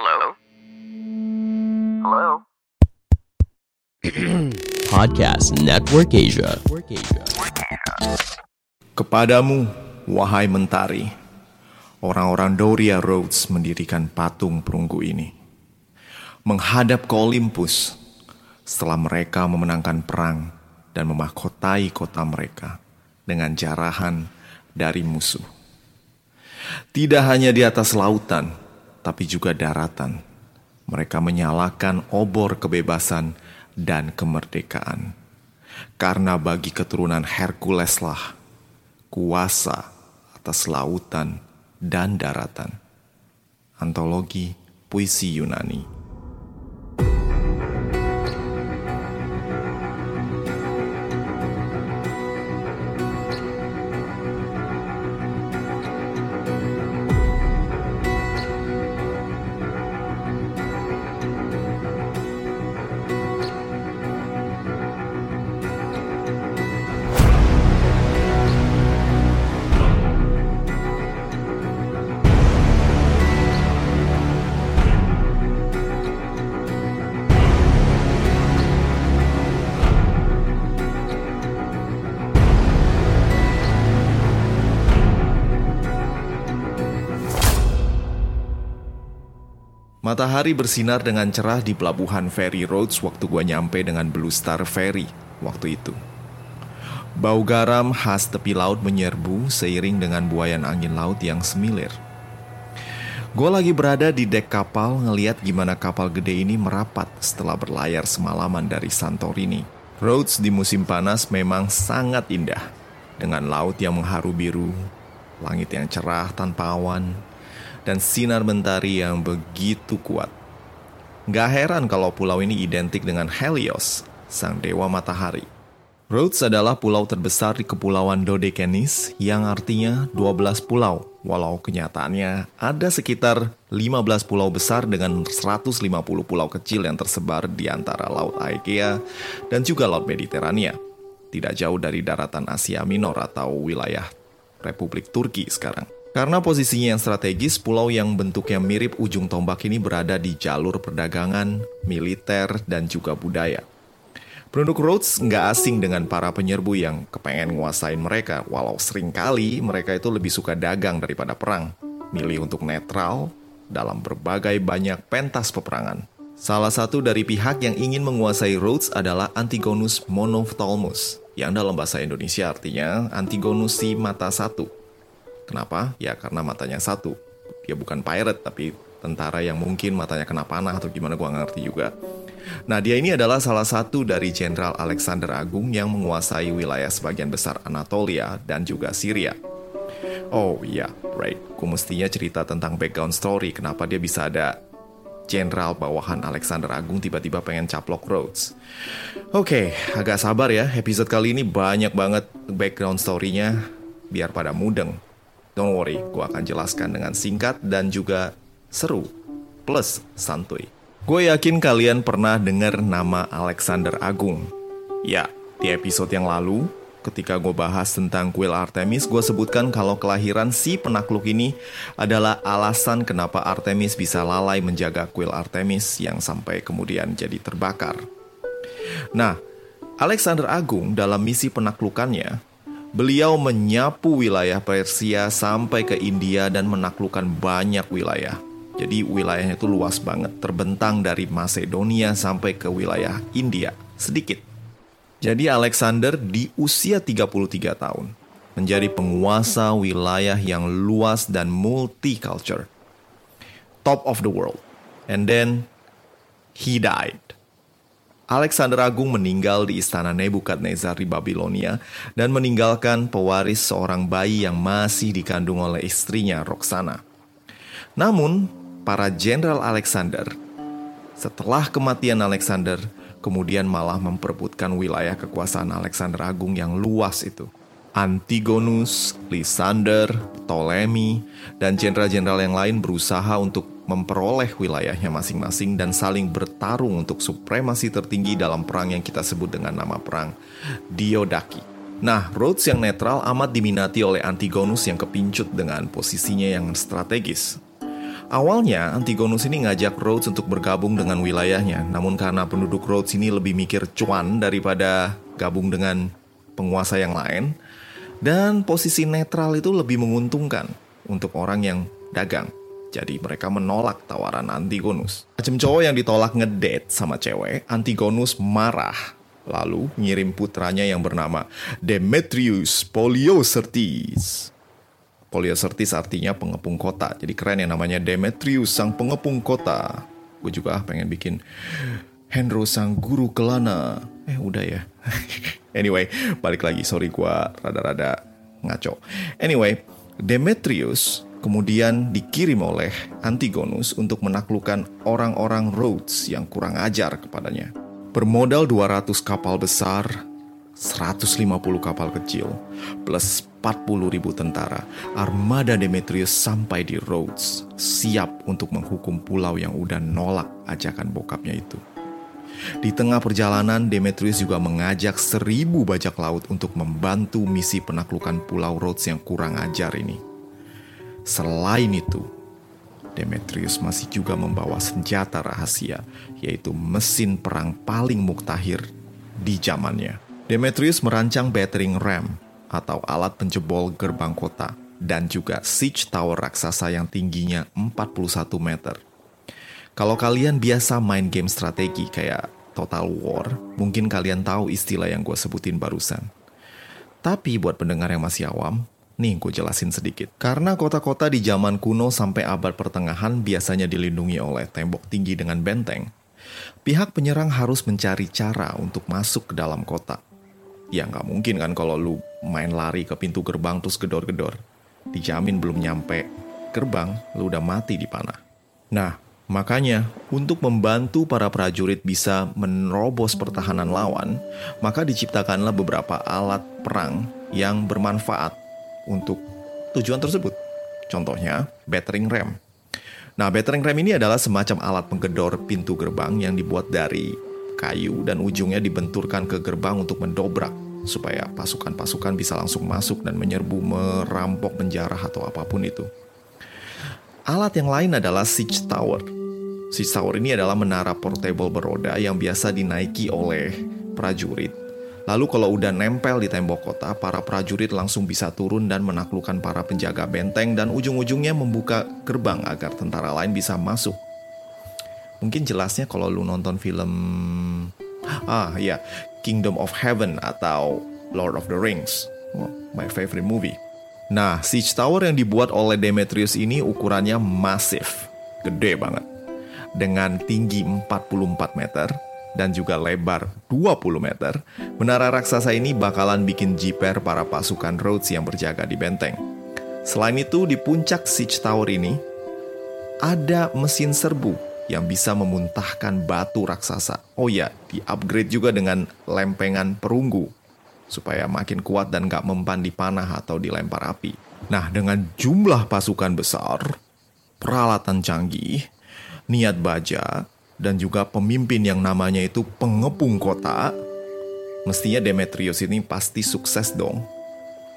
Hello? Hello? Podcast Network Asia. Kepadamu, wahai mentari, orang-orang Doria Rhodes mendirikan patung perunggu ini. Menghadap ke Olympus setelah mereka memenangkan perang dan memahkotai kota mereka dengan jarahan dari musuh. Tidak hanya di atas lautan, tapi juga daratan. Mereka menyalakan obor kebebasan dan kemerdekaan. Karena bagi keturunan Herkuleslah kuasa atas lautan dan daratan. Antologi Puisi Yunani Matahari bersinar dengan cerah di pelabuhan Ferry Roads waktu gua nyampe dengan Blue Star Ferry waktu itu. Bau garam khas tepi laut menyerbu seiring dengan buayan angin laut yang semilir. Gue lagi berada di dek kapal ngeliat gimana kapal gede ini merapat setelah berlayar semalaman dari Santorini. Roads di musim panas memang sangat indah. Dengan laut yang mengharu biru, langit yang cerah tanpa awan, dan sinar mentari yang begitu kuat. Gak heran kalau pulau ini identik dengan Helios, sang dewa matahari. Rhodes adalah pulau terbesar di Kepulauan Dodecanis yang artinya 12 pulau, walau kenyataannya ada sekitar 15 pulau besar dengan 150 pulau kecil yang tersebar di antara Laut Aegea dan juga Laut Mediterania, tidak jauh dari daratan Asia Minor atau wilayah Republik Turki sekarang. Karena posisinya yang strategis, pulau yang bentuknya mirip ujung tombak ini berada di jalur perdagangan, militer, dan juga budaya. Penduduk Rhodes nggak asing dengan para penyerbu yang kepengen nguasain mereka, walau sering kali mereka itu lebih suka dagang daripada perang. Milih untuk netral dalam berbagai banyak pentas peperangan. Salah satu dari pihak yang ingin menguasai Rhodes adalah Antigonus Monophthalmus, yang dalam bahasa Indonesia artinya Antigonus si mata satu Kenapa? Ya karena matanya satu. Dia bukan pirate tapi tentara yang mungkin matanya kena panah atau gimana gua ngerti juga. Nah, dia ini adalah salah satu dari Jenderal Alexander Agung yang menguasai wilayah sebagian besar Anatolia dan juga Syria. Oh iya, right. Ku mestinya cerita tentang background story kenapa dia bisa ada Jenderal bawahan Alexander Agung tiba-tiba pengen caplok Rhodes. Oke, okay, agak sabar ya. Episode kali ini banyak banget background story-nya biar pada mudeng. Don't worry, gue akan jelaskan dengan singkat dan juga seru, plus santuy. Gue yakin kalian pernah dengar nama Alexander Agung. Ya, di episode yang lalu, ketika gue bahas tentang kuil Artemis, gue sebutkan kalau kelahiran si penakluk ini adalah alasan kenapa Artemis bisa lalai menjaga kuil Artemis yang sampai kemudian jadi terbakar. Nah, Alexander Agung dalam misi penaklukannya Beliau menyapu wilayah Persia sampai ke India dan menaklukkan banyak wilayah. Jadi wilayahnya itu luas banget, terbentang dari Macedonia sampai ke wilayah India, sedikit. Jadi Alexander di usia 33 tahun menjadi penguasa wilayah yang luas dan multicultural. Top of the world. And then he died. Alexander Agung meninggal di istana Nebukadnezar di Babilonia dan meninggalkan pewaris seorang bayi yang masih dikandung oleh istrinya Roxana. Namun, para jenderal Alexander setelah kematian Alexander kemudian malah memperebutkan wilayah kekuasaan Alexander Agung yang luas itu. Antigonus, Lysander, Ptolemy, dan jenderal-jenderal yang lain berusaha untuk memperoleh wilayahnya masing-masing dan saling bertarung untuk supremasi tertinggi dalam perang yang kita sebut dengan nama perang Diodaki. Nah, Rhodes yang netral amat diminati oleh Antigonus yang kepincut dengan posisinya yang strategis. Awalnya, Antigonus ini ngajak Rhodes untuk bergabung dengan wilayahnya, namun karena penduduk Rhodes ini lebih mikir cuan daripada gabung dengan penguasa yang lain, dan posisi netral itu lebih menguntungkan untuk orang yang dagang. Jadi mereka menolak tawaran Antigonus. Macam cowok yang ditolak ngedate sama cewek, Antigonus marah. Lalu ngirim putranya yang bernama Demetrius Poliocertes Poliocertis artinya pengepung kota. Jadi keren ya namanya Demetrius sang pengepung kota. Gue juga pengen bikin Hendro sang guru kelana. Eh udah ya. anyway, balik lagi. Sorry gue rada-rada ngaco. Anyway, Demetrius kemudian dikirim oleh Antigonus untuk menaklukkan orang-orang Rhodes yang kurang ajar kepadanya. Bermodal 200 kapal besar, 150 kapal kecil, plus 40 ribu tentara, armada Demetrius sampai di Rhodes, siap untuk menghukum pulau yang udah nolak ajakan bokapnya itu. Di tengah perjalanan, Demetrius juga mengajak seribu bajak laut untuk membantu misi penaklukan pulau Rhodes yang kurang ajar ini. Selain itu, Demetrius masih juga membawa senjata rahasia, yaitu mesin perang paling muktahir di zamannya. Demetrius merancang battering ram atau alat penjebol gerbang kota dan juga siege tower raksasa yang tingginya 41 meter. Kalau kalian biasa main game strategi kayak Total War, mungkin kalian tahu istilah yang gue sebutin barusan. Tapi buat pendengar yang masih awam, nih gue jelasin sedikit. Karena kota-kota di zaman kuno sampai abad pertengahan biasanya dilindungi oleh tembok tinggi dengan benteng, pihak penyerang harus mencari cara untuk masuk ke dalam kota ya nggak mungkin kan kalau lu main lari ke pintu gerbang terus gedor-gedor. Dijamin belum nyampe gerbang, lu udah mati di panah. Nah, makanya untuk membantu para prajurit bisa menerobos pertahanan lawan, maka diciptakanlah beberapa alat perang yang bermanfaat untuk tujuan tersebut. Contohnya, battering ram. Nah, battering ram ini adalah semacam alat penggedor pintu gerbang yang dibuat dari kayu dan ujungnya dibenturkan ke gerbang untuk mendobrak supaya pasukan-pasukan bisa langsung masuk dan menyerbu, merampok, menjarah atau apa pun itu. Alat yang lain adalah siege tower. Siege tower ini adalah menara portable beroda yang biasa dinaiki oleh prajurit. Lalu kalau udah nempel di tembok kota, para prajurit langsung bisa turun dan menaklukkan para penjaga benteng dan ujung-ujungnya membuka gerbang agar tentara lain bisa masuk Mungkin jelasnya kalau lu nonton film ah ya Kingdom of Heaven atau Lord of the Rings. Oh, my favorite movie. Nah, Siege Tower yang dibuat oleh Demetrius ini ukurannya masif, gede banget. Dengan tinggi 44 meter dan juga lebar 20 meter, menara raksasa ini bakalan bikin jiper para pasukan Rhodes yang berjaga di benteng. Selain itu, di puncak Siege Tower ini ada mesin serbu yang bisa memuntahkan batu raksasa. Oh ya, di-upgrade juga dengan lempengan perunggu supaya makin kuat dan gak mempan di panah atau dilempar api. Nah, dengan jumlah pasukan besar, peralatan canggih, niat baja, dan juga pemimpin yang namanya itu pengepung kota, mestinya Demetrius ini pasti sukses dong.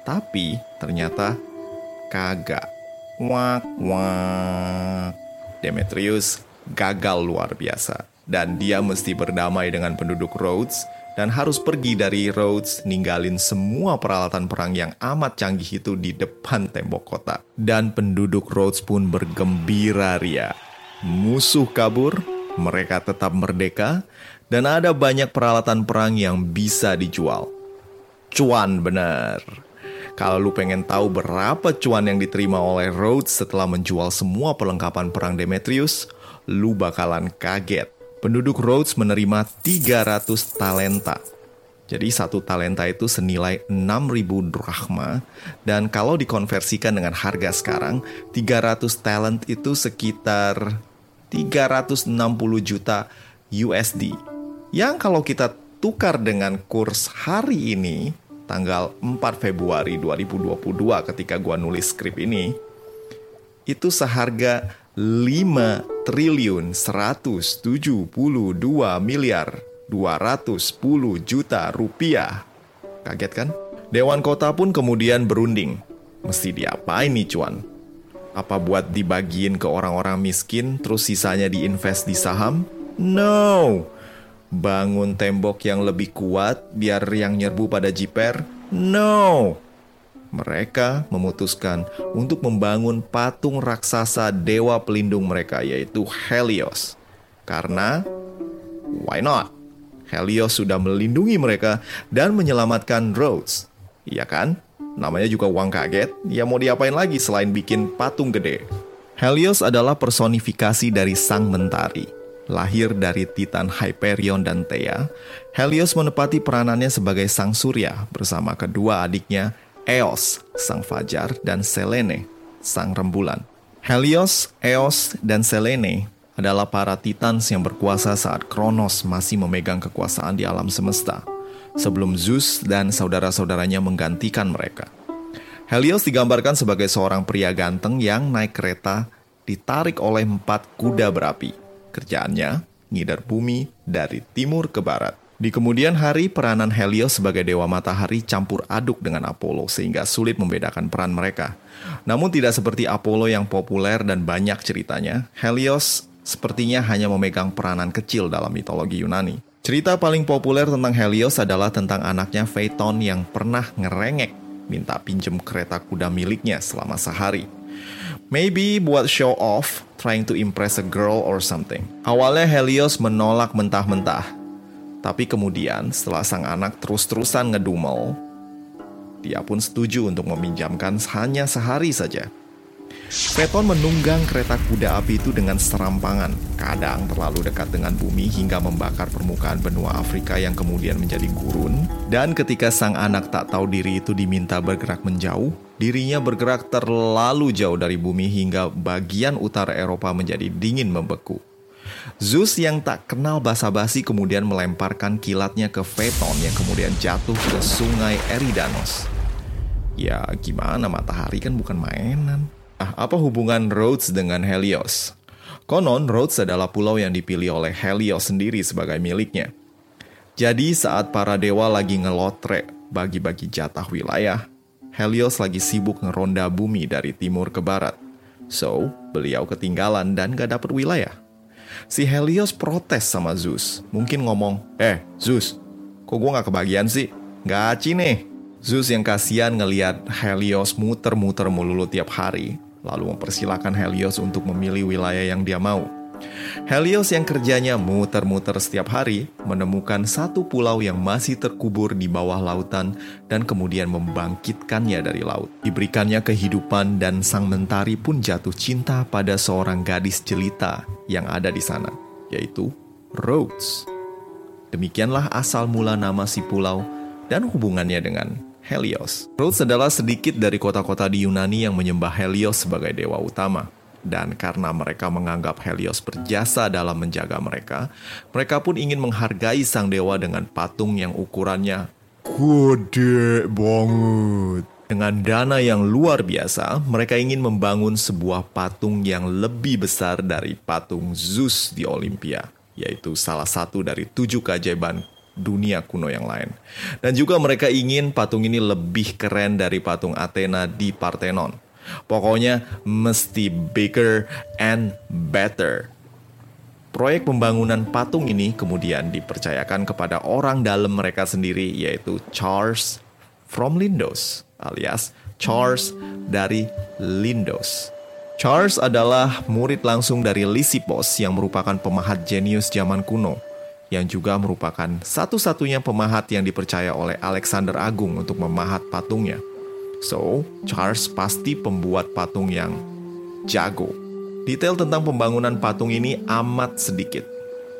Tapi ternyata kagak. Wak, wak. Demetrius gagal luar biasa. Dan dia mesti berdamai dengan penduduk Rhodes dan harus pergi dari Rhodes ninggalin semua peralatan perang yang amat canggih itu di depan tembok kota. Dan penduduk Rhodes pun bergembira ria. Musuh kabur, mereka tetap merdeka, dan ada banyak peralatan perang yang bisa dijual. Cuan bener. Kalau lu pengen tahu berapa cuan yang diterima oleh Rhodes setelah menjual semua perlengkapan perang Demetrius, lu bakalan kaget. Penduduk Rhodes menerima 300 talenta. Jadi satu talenta itu senilai 6.000 drachma dan kalau dikonversikan dengan harga sekarang 300 talent itu sekitar 360 juta USD. Yang kalau kita tukar dengan kurs hari ini tanggal 4 Februari 2022 ketika gua nulis skrip ini itu seharga 5 triliun 172 miliar 210 juta rupiah. Kaget kan? Dewan kota pun kemudian berunding. Mesti diapain nih cuan? Apa buat dibagiin ke orang-orang miskin terus sisanya diinvest di saham? No. Bangun tembok yang lebih kuat biar yang nyerbu pada jiper? No. Mereka memutuskan untuk membangun patung raksasa dewa pelindung mereka yaitu Helios. Karena why not? Helios sudah melindungi mereka dan menyelamatkan Rhodes. Iya kan? Namanya juga uang kaget, ya mau diapain lagi selain bikin patung gede? Helios adalah personifikasi dari sang mentari. Lahir dari Titan Hyperion dan Thea, Helios menepati peranannya sebagai sang surya bersama kedua adiknya Eos, sang fajar, dan Selene, sang rembulan. Helios, Eos, dan Selene adalah para Titans yang berkuasa saat Kronos masih memegang kekuasaan di alam semesta sebelum Zeus dan saudara-saudaranya menggantikan mereka. Helios digambarkan sebagai seorang pria ganteng yang naik kereta ditarik oleh empat kuda berapi. Kerjaannya ngidar bumi dari timur ke barat. Di kemudian hari, peranan Helios sebagai dewa matahari campur aduk dengan Apollo sehingga sulit membedakan peran mereka. Namun tidak seperti Apollo yang populer dan banyak ceritanya, Helios sepertinya hanya memegang peranan kecil dalam mitologi Yunani. Cerita paling populer tentang Helios adalah tentang anaknya Phaeton yang pernah ngerengek minta pinjem kereta kuda miliknya selama sehari. Maybe buat show off, trying to impress a girl or something. Awalnya Helios menolak mentah-mentah. Tapi kemudian setelah sang anak terus-terusan ngedumel, dia pun setuju untuk meminjamkan hanya sehari saja. Phaeton menunggang kereta kuda api itu dengan serampangan, kadang terlalu dekat dengan bumi hingga membakar permukaan benua Afrika yang kemudian menjadi gurun. Dan ketika sang anak tak tahu diri itu diminta bergerak menjauh, dirinya bergerak terlalu jauh dari bumi hingga bagian utara Eropa menjadi dingin membeku. Zeus yang tak kenal basa-basi kemudian melemparkan kilatnya ke Phaeton yang kemudian jatuh ke sungai Eridanos. Ya gimana matahari kan bukan mainan. Ah, apa hubungan Rhodes dengan Helios? Konon, Rhodes adalah pulau yang dipilih oleh Helios sendiri sebagai miliknya. Jadi saat para dewa lagi ngelotre bagi-bagi jatah wilayah, Helios lagi sibuk ngeronda bumi dari timur ke barat. So, beliau ketinggalan dan gak dapet wilayah. Si Helios protes sama Zeus. Mungkin ngomong, Eh, Zeus, kok gue gak kebagian sih? Gaci nih. Zeus yang kasihan ngeliat Helios muter-muter melulu tiap hari, lalu mempersilahkan Helios untuk memilih wilayah yang dia mau. Helios yang kerjanya muter-muter setiap hari menemukan satu pulau yang masih terkubur di bawah lautan dan kemudian membangkitkannya dari laut. Diberikannya kehidupan dan sang mentari pun jatuh cinta pada seorang gadis jelita yang ada di sana, yaitu Rhodes. Demikianlah asal mula nama si pulau dan hubungannya dengan Helios. Rhodes adalah sedikit dari kota-kota di Yunani yang menyembah Helios sebagai dewa utama. Dan karena mereka menganggap Helios berjasa dalam menjaga mereka, mereka pun ingin menghargai sang dewa dengan patung yang ukurannya gede banget. Dengan dana yang luar biasa, mereka ingin membangun sebuah patung yang lebih besar dari patung Zeus di Olympia, yaitu salah satu dari tujuh keajaiban dunia kuno yang lain. Dan juga mereka ingin patung ini lebih keren dari patung Athena di Parthenon. Pokoknya mesti bigger and better. Proyek pembangunan patung ini kemudian dipercayakan kepada orang dalam mereka sendiri yaitu Charles from Lindos alias Charles dari Lindos. Charles adalah murid langsung dari Lysippos yang merupakan pemahat jenius zaman kuno yang juga merupakan satu-satunya pemahat yang dipercaya oleh Alexander Agung untuk memahat patungnya. So, Charles pasti pembuat patung yang jago. Detail tentang pembangunan patung ini amat sedikit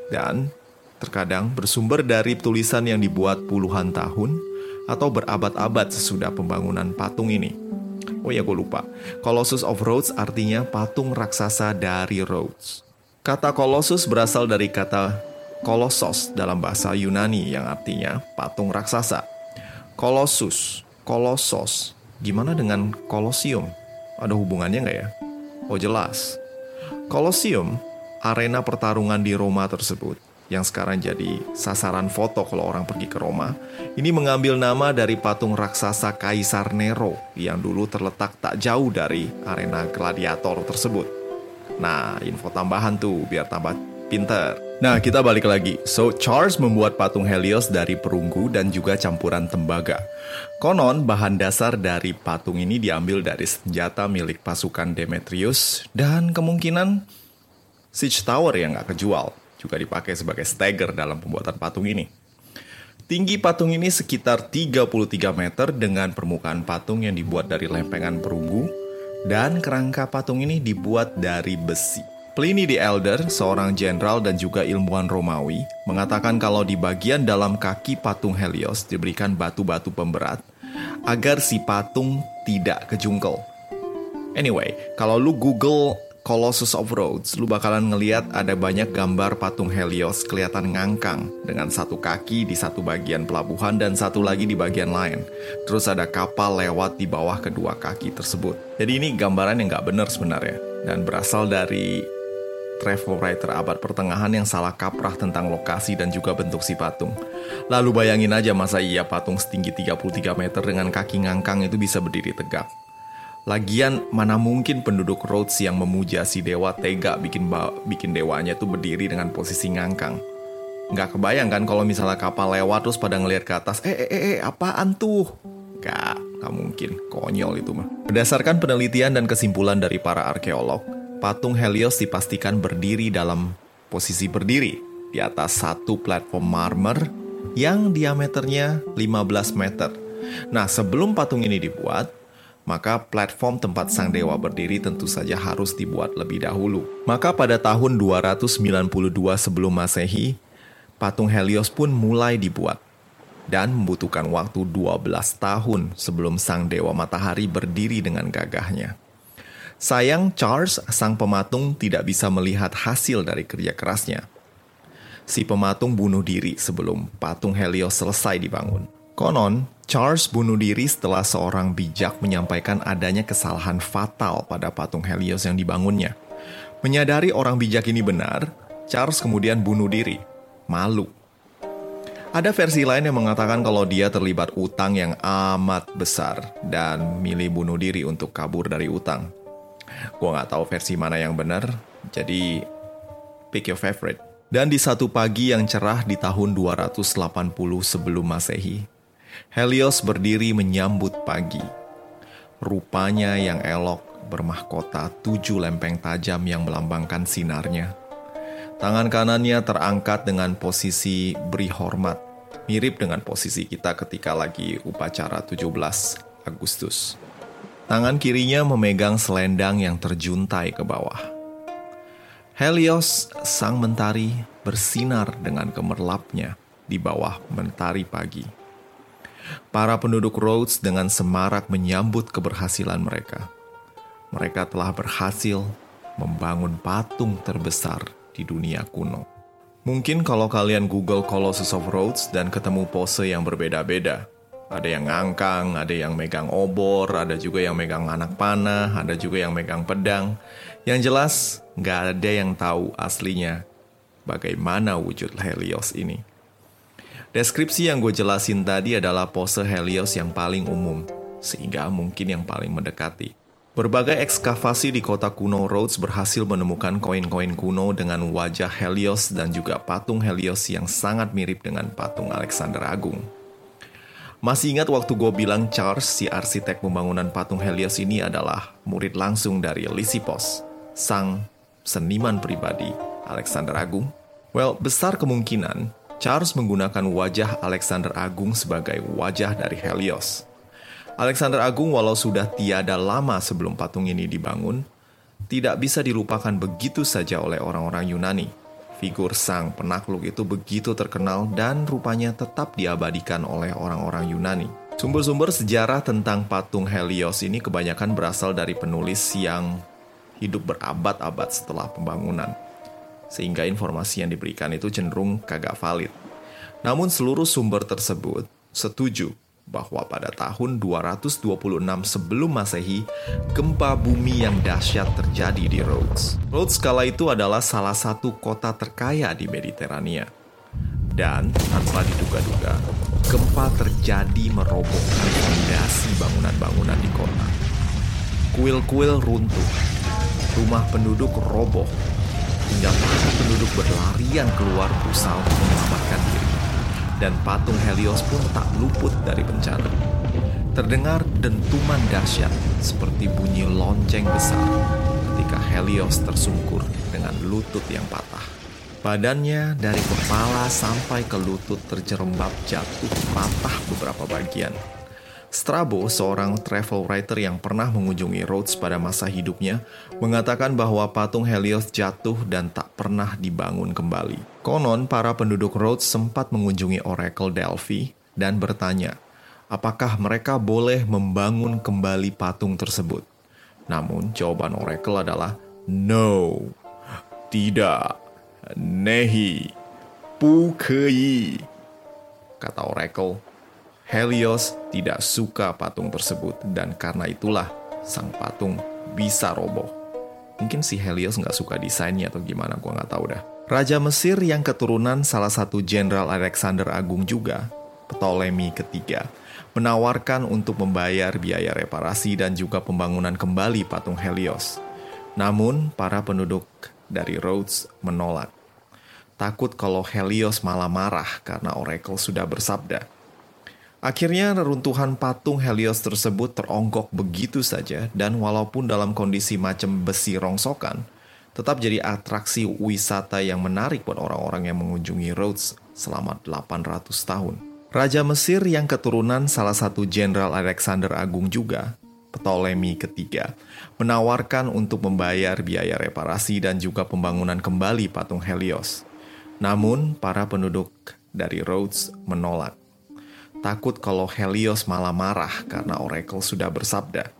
dan terkadang bersumber dari tulisan yang dibuat puluhan tahun atau berabad-abad sesudah pembangunan patung ini. Oh ya, gue lupa. Colossus of Rhodes artinya patung raksasa dari Rhodes. Kata Colossus berasal dari kata Kolossos dalam bahasa Yunani yang artinya patung raksasa. Kolossus, Kolossos, gimana dengan Kolosium? Ada hubungannya nggak ya? Oh jelas. Kolosium, arena pertarungan di Roma tersebut, yang sekarang jadi sasaran foto kalau orang pergi ke Roma, ini mengambil nama dari patung raksasa Kaisar Nero yang dulu terletak tak jauh dari arena gladiator tersebut. Nah, info tambahan tuh biar tambah pinter. Nah, kita balik lagi. So, Charles membuat patung Helios dari perunggu dan juga campuran tembaga. Konon, bahan dasar dari patung ini diambil dari senjata milik pasukan Demetrius dan kemungkinan Siege Tower yang nggak kejual juga dipakai sebagai stagger dalam pembuatan patung ini. Tinggi patung ini sekitar 33 meter dengan permukaan patung yang dibuat dari lempengan perunggu dan kerangka patung ini dibuat dari besi. Pliny the Elder, seorang jenderal dan juga ilmuwan Romawi, mengatakan kalau di bagian dalam kaki patung Helios diberikan batu-batu pemberat agar si patung tidak kejungkel. Anyway, kalau lu Google Colossus of Rhodes, lu bakalan ngeliat ada banyak gambar patung Helios kelihatan ngangkang dengan satu kaki di satu bagian pelabuhan dan satu lagi di bagian lain. Terus ada kapal lewat di bawah kedua kaki tersebut. Jadi ini gambaran yang nggak benar sebenarnya dan berasal dari travel writer abad pertengahan yang salah kaprah tentang lokasi dan juga bentuk si patung. Lalu bayangin aja masa iya patung setinggi 33 meter dengan kaki ngangkang itu bisa berdiri tegak. Lagian mana mungkin penduduk Rhodes yang memuja si dewa tega bikin bikin dewanya tuh berdiri dengan posisi ngangkang. Nggak kebayang kan kalau misalnya kapal lewat terus pada ngelihat ke atas, eh eh eh, eh apaan tuh? Gak, gak mungkin, konyol itu mah. Berdasarkan penelitian dan kesimpulan dari para arkeolog, patung Helios dipastikan berdiri dalam posisi berdiri di atas satu platform marmer yang diameternya 15 meter. Nah, sebelum patung ini dibuat, maka platform tempat sang dewa berdiri tentu saja harus dibuat lebih dahulu. Maka pada tahun 292 sebelum Masehi, patung Helios pun mulai dibuat dan membutuhkan waktu 12 tahun sebelum sang dewa matahari berdiri dengan gagahnya. Sayang Charles, sang pematung tidak bisa melihat hasil dari kerja kerasnya. Si pematung bunuh diri sebelum patung Helios selesai dibangun. Konon, Charles bunuh diri setelah seorang bijak menyampaikan adanya kesalahan fatal pada patung Helios yang dibangunnya. Menyadari orang bijak ini benar, Charles kemudian bunuh diri. Malu. Ada versi lain yang mengatakan kalau dia terlibat utang yang amat besar dan milih bunuh diri untuk kabur dari utang. Gua nggak tahu versi mana yang benar, jadi pick your favorite. Dan di satu pagi yang cerah di tahun 280 sebelum Masehi, Helios berdiri menyambut pagi. Rupanya yang elok bermahkota tujuh lempeng tajam yang melambangkan sinarnya. Tangan kanannya terangkat dengan posisi beri hormat, mirip dengan posisi kita ketika lagi upacara 17 Agustus. Tangan kirinya memegang selendang yang terjuntai ke bawah. Helios, sang mentari, bersinar dengan gemerlapnya di bawah mentari pagi. Para penduduk Rhodes dengan semarak menyambut keberhasilan mereka. Mereka telah berhasil membangun patung terbesar di dunia kuno. Mungkin kalau kalian Google Colossus of Rhodes dan ketemu pose yang berbeda-beda. Ada yang ngangkang, ada yang megang obor, ada juga yang megang anak panah, ada juga yang megang pedang. Yang jelas, nggak ada yang tahu aslinya bagaimana wujud Helios ini. Deskripsi yang gue jelasin tadi adalah pose Helios yang paling umum, sehingga mungkin yang paling mendekati. Berbagai ekskavasi di kota kuno Rhodes berhasil menemukan koin-koin kuno dengan wajah Helios dan juga patung Helios yang sangat mirip dengan patung Alexander Agung. Masih ingat waktu gue bilang Charles, si arsitek pembangunan patung Helios ini adalah murid langsung dari Lysippos, sang seniman pribadi Alexander Agung? Well, besar kemungkinan Charles menggunakan wajah Alexander Agung sebagai wajah dari Helios. Alexander Agung walau sudah tiada lama sebelum patung ini dibangun, tidak bisa dilupakan begitu saja oleh orang-orang Yunani. Figur sang penakluk itu begitu terkenal dan rupanya tetap diabadikan oleh orang-orang Yunani. Sumber-sumber sejarah tentang patung Helios ini kebanyakan berasal dari penulis yang hidup berabad-abad setelah pembangunan sehingga informasi yang diberikan itu cenderung kagak valid. Namun seluruh sumber tersebut setuju bahwa pada tahun 226 sebelum Masehi, gempa bumi yang dahsyat terjadi di Rhodes. Rhodes kala itu adalah salah satu kota terkaya di Mediterania. Dan tanpa diduga-duga, gempa terjadi merobohkan fondasi bangunan-bangunan di kota. Kuil-kuil runtuh, rumah penduduk roboh, hingga para penduduk berlarian keluar berusaha menyelamatkan diri. Dan patung Helios pun tak luput dari bencana. Terdengar dentuman dahsyat seperti bunyi lonceng besar ketika Helios tersungkur dengan lutut yang patah. Badannya dari kepala sampai ke lutut terjerembab jatuh patah beberapa bagian. Strabo, seorang travel writer yang pernah mengunjungi Rhodes pada masa hidupnya, mengatakan bahwa patung Helios jatuh dan tak pernah dibangun kembali. Konon, para penduduk Rhodes sempat mengunjungi Oracle Delphi dan bertanya, apakah mereka boleh membangun kembali patung tersebut. Namun, jawaban Oracle adalah no, tidak, nehi, pukei. Kata Oracle, Helios tidak suka patung tersebut dan karena itulah sang patung bisa roboh. Mungkin si Helios nggak suka desainnya atau gimana, gua nggak tahu dah. Raja Mesir yang keturunan salah satu Jenderal Alexander Agung juga, Ptolemy ketiga, menawarkan untuk membayar biaya reparasi dan juga pembangunan kembali patung Helios. Namun, para penduduk dari Rhodes menolak. Takut kalau Helios malah marah karena Oracle sudah bersabda, Akhirnya reruntuhan patung Helios tersebut teronggok begitu saja dan walaupun dalam kondisi macam besi rongsokan, tetap jadi atraksi wisata yang menarik buat orang-orang yang mengunjungi Rhodes selama 800 tahun. Raja Mesir yang keturunan salah satu Jenderal Alexander Agung juga, Ptolemy ketiga, menawarkan untuk membayar biaya reparasi dan juga pembangunan kembali patung Helios. Namun, para penduduk dari Rhodes menolak takut kalau Helios malah marah karena Oracle sudah bersabda.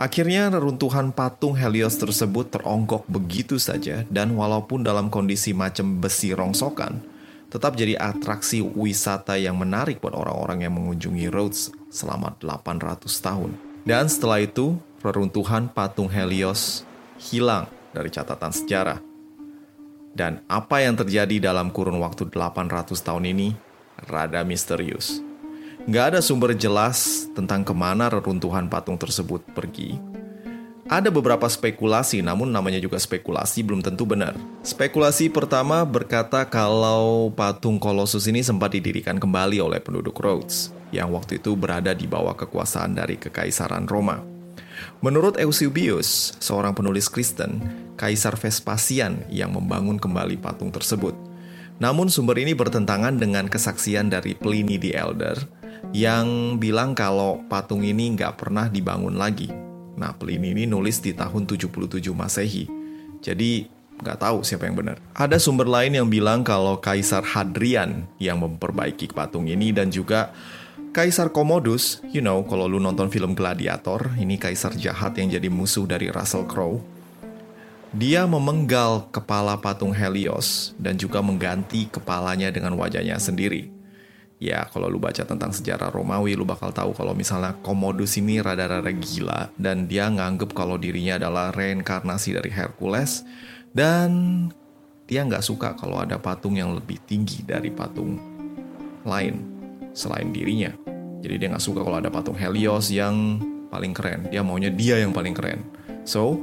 Akhirnya reruntuhan patung Helios tersebut teronggok begitu saja dan walaupun dalam kondisi macam besi rongsokan, tetap jadi atraksi wisata yang menarik buat orang-orang yang mengunjungi Rhodes selama 800 tahun. Dan setelah itu, reruntuhan patung Helios hilang dari catatan sejarah. Dan apa yang terjadi dalam kurun waktu 800 tahun ini rada misterius. Nggak ada sumber jelas tentang ke mana reruntuhan patung tersebut pergi. Ada beberapa spekulasi, namun namanya juga spekulasi belum tentu benar. Spekulasi pertama berkata kalau patung Colossus ini sempat didirikan kembali oleh penduduk Rhodes, yang waktu itu berada di bawah kekuasaan dari Kekaisaran Roma. Menurut Eusebius, seorang penulis Kristen, Kaisar Vespasian yang membangun kembali patung tersebut. Namun sumber ini bertentangan dengan kesaksian dari Pliny the Elder yang bilang kalau patung ini nggak pernah dibangun lagi. Nah, Pliny ini nulis di tahun 77 Masehi. Jadi, nggak tahu siapa yang benar. Ada sumber lain yang bilang kalau Kaisar Hadrian yang memperbaiki patung ini dan juga Kaisar Commodus, you know, kalau lu nonton film Gladiator, ini kaisar jahat yang jadi musuh dari Russell Crowe. Dia memenggal kepala patung Helios dan juga mengganti kepalanya dengan wajahnya sendiri ya kalau lu baca tentang sejarah Romawi lu bakal tahu kalau misalnya Commodus ini rada-rada gila dan dia nganggep kalau dirinya adalah reinkarnasi dari Hercules dan dia nggak suka kalau ada patung yang lebih tinggi dari patung lain selain dirinya. Jadi dia nggak suka kalau ada patung Helios yang paling keren. Dia maunya dia yang paling keren. So,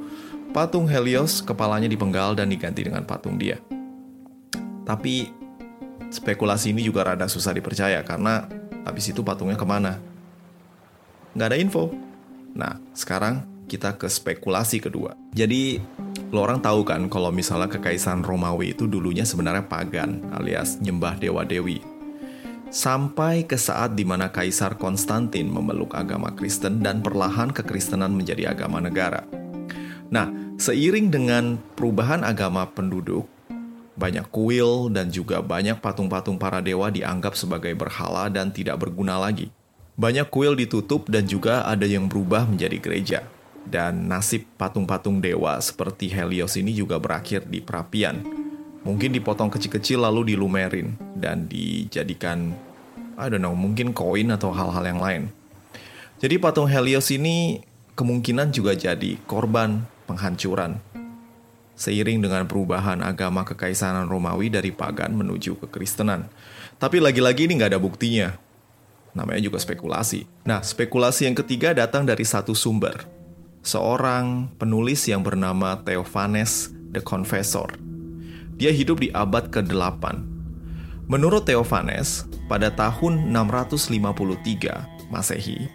patung Helios kepalanya dipenggal dan diganti dengan patung dia. Tapi spekulasi ini juga rada susah dipercaya karena habis itu patungnya ke mana? Nggak ada info. Nah, sekarang kita ke spekulasi kedua. Jadi, lo orang tahu kan kalau misalnya kekaisaran Romawi itu dulunya sebenarnya pagan alias nyembah dewa-dewi. Sampai ke saat di mana Kaisar Konstantin memeluk agama Kristen dan perlahan kekristenan menjadi agama negara. Nah, seiring dengan perubahan agama penduduk, banyak kuil dan juga banyak patung-patung para dewa dianggap sebagai berhala dan tidak berguna lagi. Banyak kuil ditutup dan juga ada yang berubah menjadi gereja. Dan nasib patung-patung dewa seperti Helios ini juga berakhir di perapian. Mungkin dipotong kecil-kecil lalu dilumerin dan dijadikan I don't know, mungkin koin atau hal-hal yang lain. Jadi patung Helios ini kemungkinan juga jadi korban penghancuran. Seiring dengan perubahan agama kekaisaran Romawi dari pagan menuju ke Kristenan. Tapi lagi-lagi ini nggak ada buktinya. Namanya juga spekulasi. Nah, spekulasi yang ketiga datang dari satu sumber. Seorang penulis yang bernama Theophanes the Confessor. Dia hidup di abad ke-8. Menurut Theophanes, pada tahun 653 Masehi,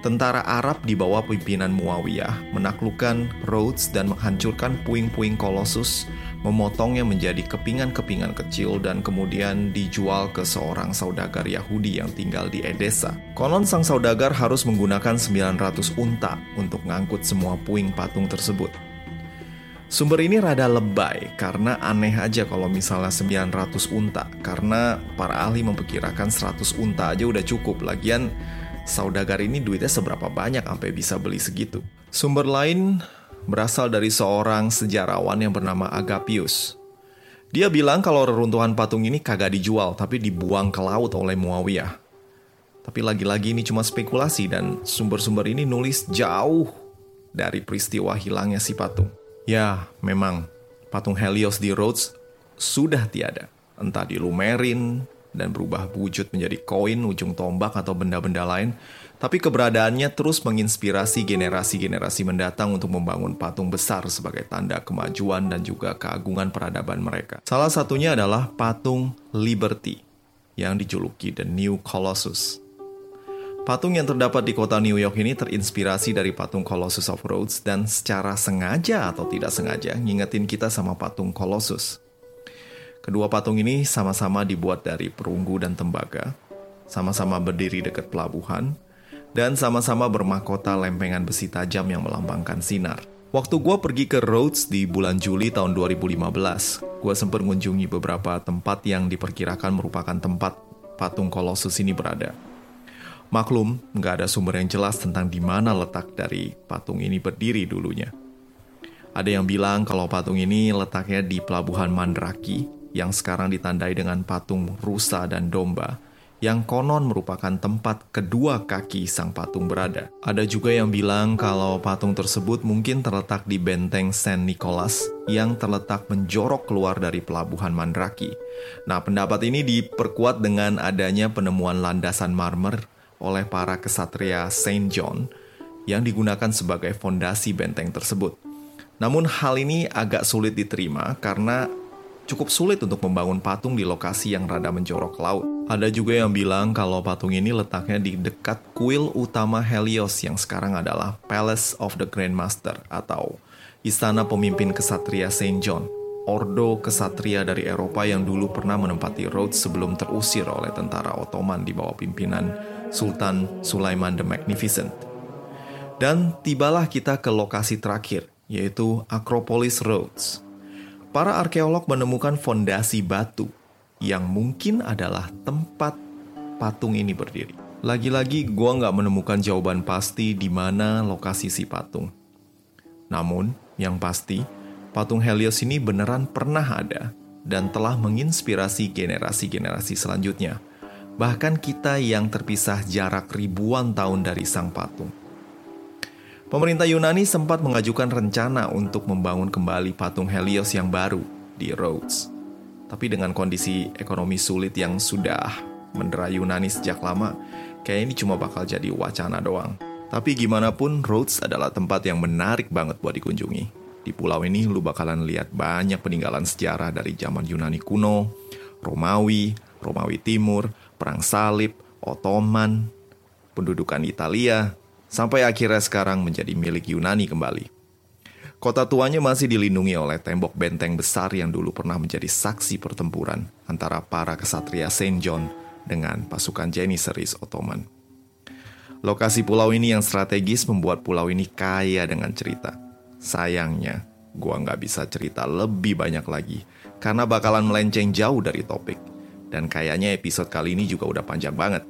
tentara Arab di bawah pimpinan Muawiyah menaklukkan Rhodes dan menghancurkan puing-puing Kolossus, memotongnya menjadi kepingan-kepingan kecil dan kemudian dijual ke seorang saudagar Yahudi yang tinggal di Edessa. Konon sang saudagar harus menggunakan 900 unta untuk ngangkut semua puing patung tersebut. Sumber ini rada lebay karena aneh aja kalau misalnya 900 unta karena para ahli memperkirakan 100 unta aja udah cukup. Lagian saudagar ini duitnya seberapa banyak sampai bisa beli segitu. Sumber lain berasal dari seorang sejarawan yang bernama Agapius. Dia bilang kalau reruntuhan patung ini kagak dijual tapi dibuang ke laut oleh Muawiyah. Tapi lagi-lagi ini cuma spekulasi dan sumber-sumber ini nulis jauh dari peristiwa hilangnya si patung. Ya, memang patung Helios di Rhodes sudah tiada. Entah dilumerin dan berubah wujud menjadi koin, ujung tombak, atau benda-benda lain. Tapi keberadaannya terus menginspirasi generasi-generasi mendatang untuk membangun patung besar sebagai tanda kemajuan dan juga keagungan peradaban mereka. Salah satunya adalah patung Liberty yang dijuluki The New Colossus. Patung yang terdapat di kota New York ini terinspirasi dari patung Colossus of Rhodes dan secara sengaja atau tidak sengaja ngingetin kita sama patung Colossus. Kedua patung ini sama-sama dibuat dari perunggu dan tembaga, sama-sama berdiri dekat pelabuhan, dan sama-sama bermahkota lempengan besi tajam yang melambangkan sinar. Waktu gue pergi ke Rhodes di bulan Juli tahun 2015, gue sempat mengunjungi beberapa tempat yang diperkirakan merupakan tempat patung Colossus ini berada. Maklum, nggak ada sumber yang jelas tentang di mana letak dari patung ini berdiri dulunya. Ada yang bilang kalau patung ini letaknya di pelabuhan Mandraki yang sekarang ditandai dengan patung rusa dan domba yang konon merupakan tempat kedua kaki sang patung berada. Ada juga yang bilang kalau patung tersebut mungkin terletak di benteng Saint Nicholas yang terletak menjorok keluar dari pelabuhan Mandraki. Nah, pendapat ini diperkuat dengan adanya penemuan landasan marmer oleh para kesatria Saint John yang digunakan sebagai fondasi benteng tersebut. Namun hal ini agak sulit diterima karena cukup sulit untuk membangun patung di lokasi yang rada menjorok laut. Ada juga yang bilang kalau patung ini letaknya di dekat kuil utama Helios yang sekarang adalah Palace of the Grandmaster atau Istana Pemimpin Kesatria Saint John, ordo kesatria dari Eropa yang dulu pernah menempati Rhodes sebelum terusir oleh tentara Ottoman di bawah pimpinan Sultan Sulaiman the Magnificent. Dan tibalah kita ke lokasi terakhir, yaitu Acropolis Rhodes. Para arkeolog menemukan fondasi batu yang mungkin adalah tempat patung ini berdiri. Lagi-lagi gua nggak menemukan jawaban pasti di mana lokasi si patung. Namun, yang pasti, patung Helios ini beneran pernah ada dan telah menginspirasi generasi-generasi selanjutnya bahkan kita yang terpisah jarak ribuan tahun dari sang patung. Pemerintah Yunani sempat mengajukan rencana untuk membangun kembali patung Helios yang baru di Rhodes. Tapi dengan kondisi ekonomi sulit yang sudah mendera Yunani sejak lama, kayak ini cuma bakal jadi wacana doang. Tapi gimana pun, Rhodes adalah tempat yang menarik banget buat dikunjungi. Di pulau ini lu bakalan lihat banyak peninggalan sejarah dari zaman Yunani kuno, Romawi, Romawi Timur, Perang Salib, Ottoman, pendudukan Italia, sampai akhirnya sekarang menjadi milik Yunani kembali. Kota tuanya masih dilindungi oleh tembok benteng besar yang dulu pernah menjadi saksi pertempuran antara para kesatria Saint John dengan pasukan Janissaries Ottoman. Lokasi pulau ini yang strategis membuat pulau ini kaya dengan cerita. Sayangnya, gua nggak bisa cerita lebih banyak lagi karena bakalan melenceng jauh dari topik. Dan kayaknya episode kali ini juga udah panjang banget.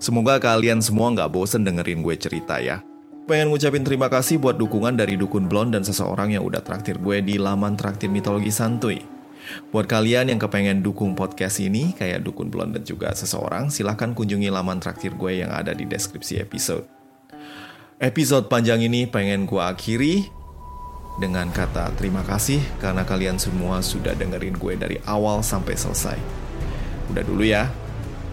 Semoga kalian semua nggak bosen dengerin gue cerita ya. Pengen ngucapin terima kasih buat dukungan dari Dukun Blond dan seseorang yang udah traktir gue di laman traktir mitologi santuy. Buat kalian yang kepengen dukung podcast ini, kayak dukun blondet juga seseorang, silahkan kunjungi laman traktir gue yang ada di deskripsi episode. Episode panjang ini pengen gue akhiri dengan kata terima kasih karena kalian semua sudah dengerin gue dari awal sampai selesai. Udah dulu ya.